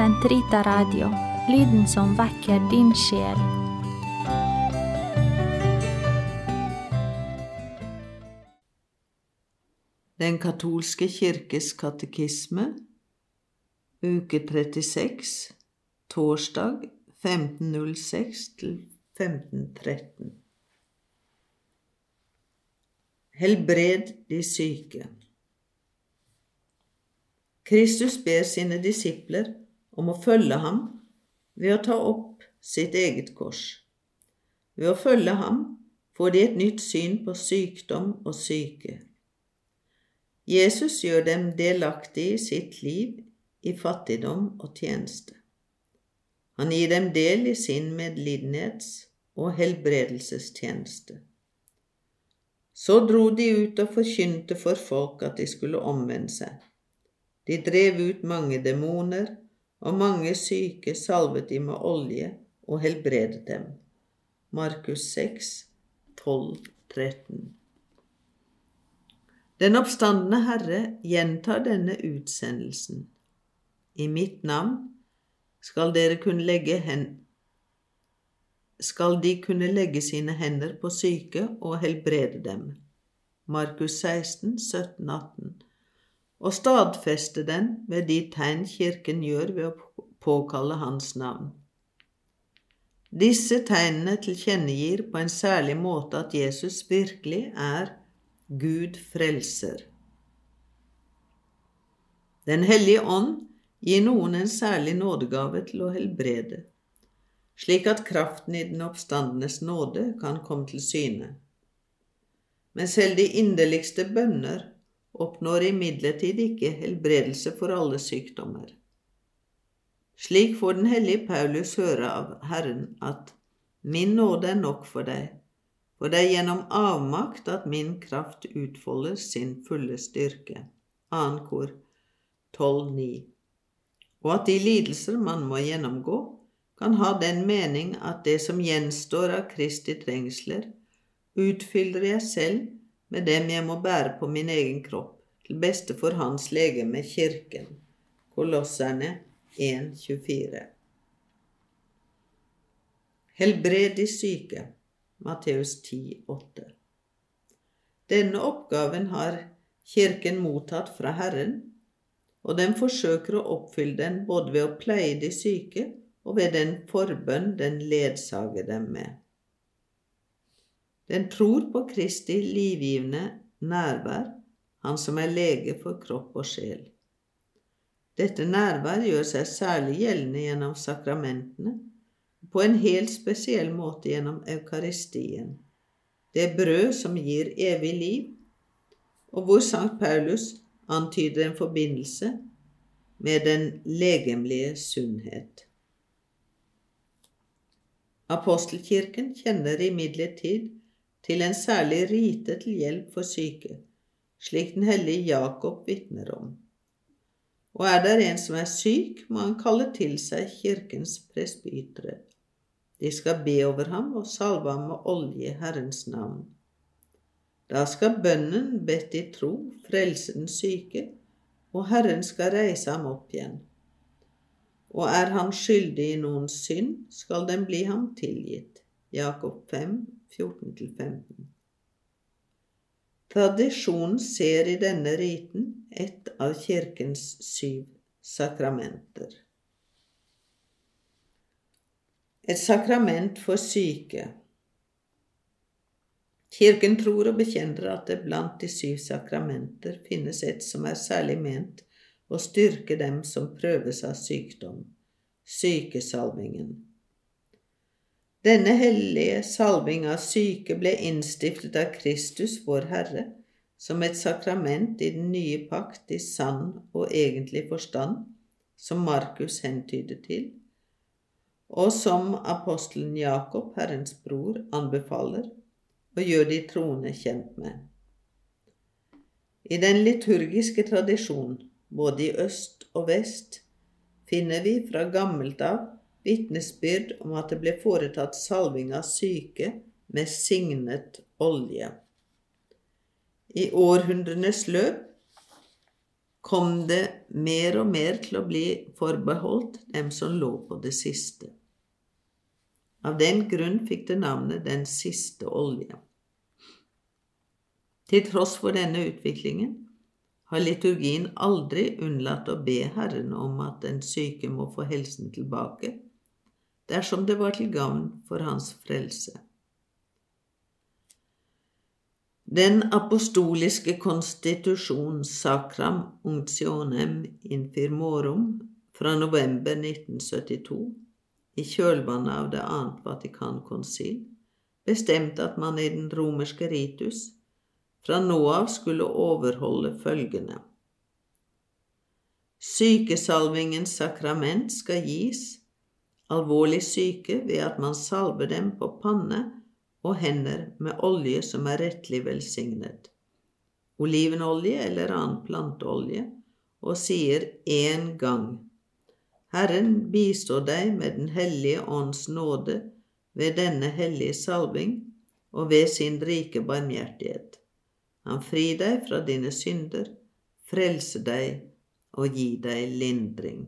Sentrita Radio, lyden som vekker din sjel. Den katolske kirkes katekisme, uke 36, torsdag 1506 til 1513. Helbred de syke. Kristus ber sine disipler om å følge ham ved å ta opp sitt eget kors. Ved å følge ham får de et nytt syn på sykdom og syke. Jesus gjør dem delaktige i sitt liv i fattigdom og tjeneste. Han gir dem del i sin medlidenhets- og helbredelsestjeneste. Så dro de ut og forkynte for folk at de skulle omvende seg. De drev ut mange demoner, og mange syke salvet de med olje og helbredet dem. Markus 6, 12, 13. Den oppstandende Herre gjentar denne utsendelsen. I mitt navn skal dere kunne legge hen skal de kunne legge sine hender på syke og helbrede dem. Markus 16, 17, 18 og stadfeste den ved de tegn Kirken gjør ved å påkalle Hans navn. Disse tegnene tilkjennegir på en særlig måte at Jesus virkelig er Gud frelser. Den hellige ånd gir noen en særlig nådegave til å helbrede, slik at kraften i den oppstandenes nåde kan komme til syne. Men selv de inderligste bønner oppnår imidlertid ikke helbredelse for alle sykdommer. Slik får den hellige Paulus høre av Herren at Min nåde er nok for deg, for det er gjennom avmakt at min kraft utfolder sin fulle styrke. 2. kor 12,9. Og at de lidelser man må gjennomgå, kan ha den mening at det som gjenstår av Kristi trengsler, utfyller jeg selv med dem jeg må bære på min egen kropp, til beste for hans legeme, Kirken. Kolosserne 1,24. Helbred de syke. Matteus 10,8. Denne oppgaven har Kirken mottatt fra Herren, og den forsøker å oppfylle den både ved å pleie de syke og ved den forbønn den ledsager dem med. Den tror på Kristi livgivende nærvær, Han som er lege for kropp og sjel. Dette nærvær gjør seg særlig gjeldende gjennom sakramentene, og på en helt spesiell måte gjennom eukaristien, det brød som gir evig liv, og hvor Sankt Paulus antyder en forbindelse med den legemlige sunnhet. Apostelkirken kjenner imidlertid til en særlig rite til hjelp for syke, slik den hellige Jakob vitner om. Og er det en som er syk, må han kalle til seg kirkens presbytere. De skal be over ham og salve ham med olje i Herrens navn. Da skal bønnen bedt i tro frelse den syke, og Herren skal reise ham opp igjen. Og er han skyldig i noens synd, skal den bli ham tilgitt. Jakob 5, 14-15. Tradisjonen ser i denne riten et av kirkens syv sakramenter. Et sakrament for syke. Kirken tror og bekjenner at det blant de syv sakramenter finnes et som er særlig ment å styrke dem som prøves av sykdom, sykesalvingen. Denne hellige salving av syke ble innstiftet av Kristus, vår Herre, som et sakrament i den nye pakt i sann og egentlig forstand, som Markus hentyder til, og som apostelen Jakob, Herrens bror, anbefaler og gjør de troende kjent med. I den liturgiske tradisjon, både i øst og vest, finner vi fra gammelt av vitnesbyrd om at det ble foretatt salving av syke med signet olje. I århundrenes løp kom det mer og mer til å bli forbeholdt dem som lå på det siste. Av den grunn fikk det navnet Den siste olje. Til tross for denne utviklingen har liturgien aldri unnlatt å be Herren om at den syke må få helsen tilbake, dersom det var til gagn for hans frelse. Den apostoliske konstitusjon Sacram Unctionem Infirmorum fra november 1972 i kjølvannet av det annet Vatikankonsil, bestemte at man i den romerske ritus fra nå av skulle overholde følgende. Sykesalvingens sakrament skal gis alvorlig syke ved at man salver dem på panne og hender med olje som er rettelig velsignet, olivenolje eller annen planteolje, og sier én gang Herren bistår deg med Den hellige ånds nåde ved denne hellige salving og ved sin rike barmhjertighet. Han frir deg fra dine synder, frelser deg og gir deg lindring.